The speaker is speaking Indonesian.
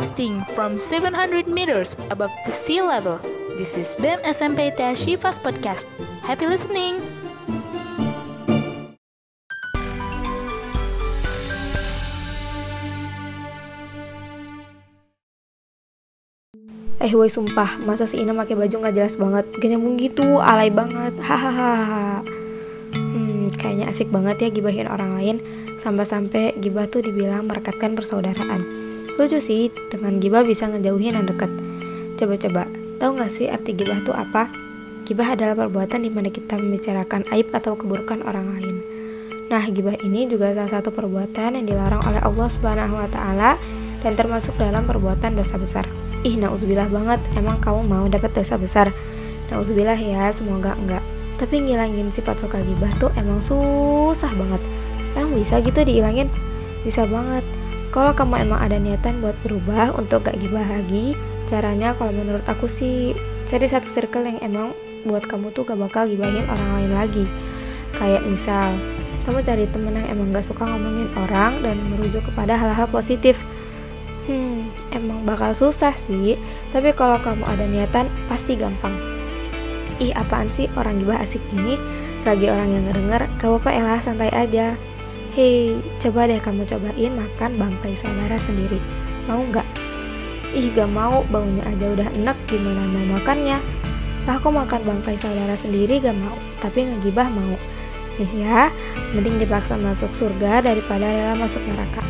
Broadcasting from 700 meters above the sea level. This is BEM SMP Tia Shifas Podcast. Happy listening! Eh woi sumpah, masa si Ina pakai baju nggak jelas banget, gak nyambung gitu, alay banget, hahaha. Hmm, kayaknya asik banget ya gibahin orang lain, sampai-sampai gibah tuh dibilang merekatkan persaudaraan. Lucu sih, dengan gibah bisa ngejauhin yang deket. Coba-coba, tahu nggak sih arti gibah tuh apa? Gibah adalah perbuatan di mana kita membicarakan aib atau keburukan orang lain. Nah, gibah ini juga salah satu perbuatan yang dilarang oleh Allah Subhanahu wa taala dan termasuk dalam perbuatan dosa besar. Ih, nauzubillah banget, emang kamu mau dapat dosa besar? Nauzubillah ya, semoga enggak. Tapi ngilangin sifat suka gibah tuh emang susah banget. Emang bisa gitu diilangin? Bisa banget. Kalau kamu emang ada niatan buat berubah untuk gak gibah lagi, caranya kalau menurut aku sih cari satu circle yang emang buat kamu tuh gak bakal gibahin orang lain lagi. Kayak misal, kamu cari temen yang emang gak suka ngomongin orang dan merujuk kepada hal-hal positif Hmm, emang bakal susah sih, tapi kalau kamu ada niatan, pasti gampang. Ih, apaan sih orang gibah asik gini? Selagi orang yang ngedenger, gak apa-apa elah santai aja. Hei, coba deh kamu cobain makan bangkai saudara sendiri. Mau nggak? Ih, gak mau, baunya aja udah enak, gimana mau makannya? Aku makan bangkai saudara sendiri gak mau, tapi ngegibah mau. Nih ya, mending dipaksa masuk surga daripada rela masuk neraka.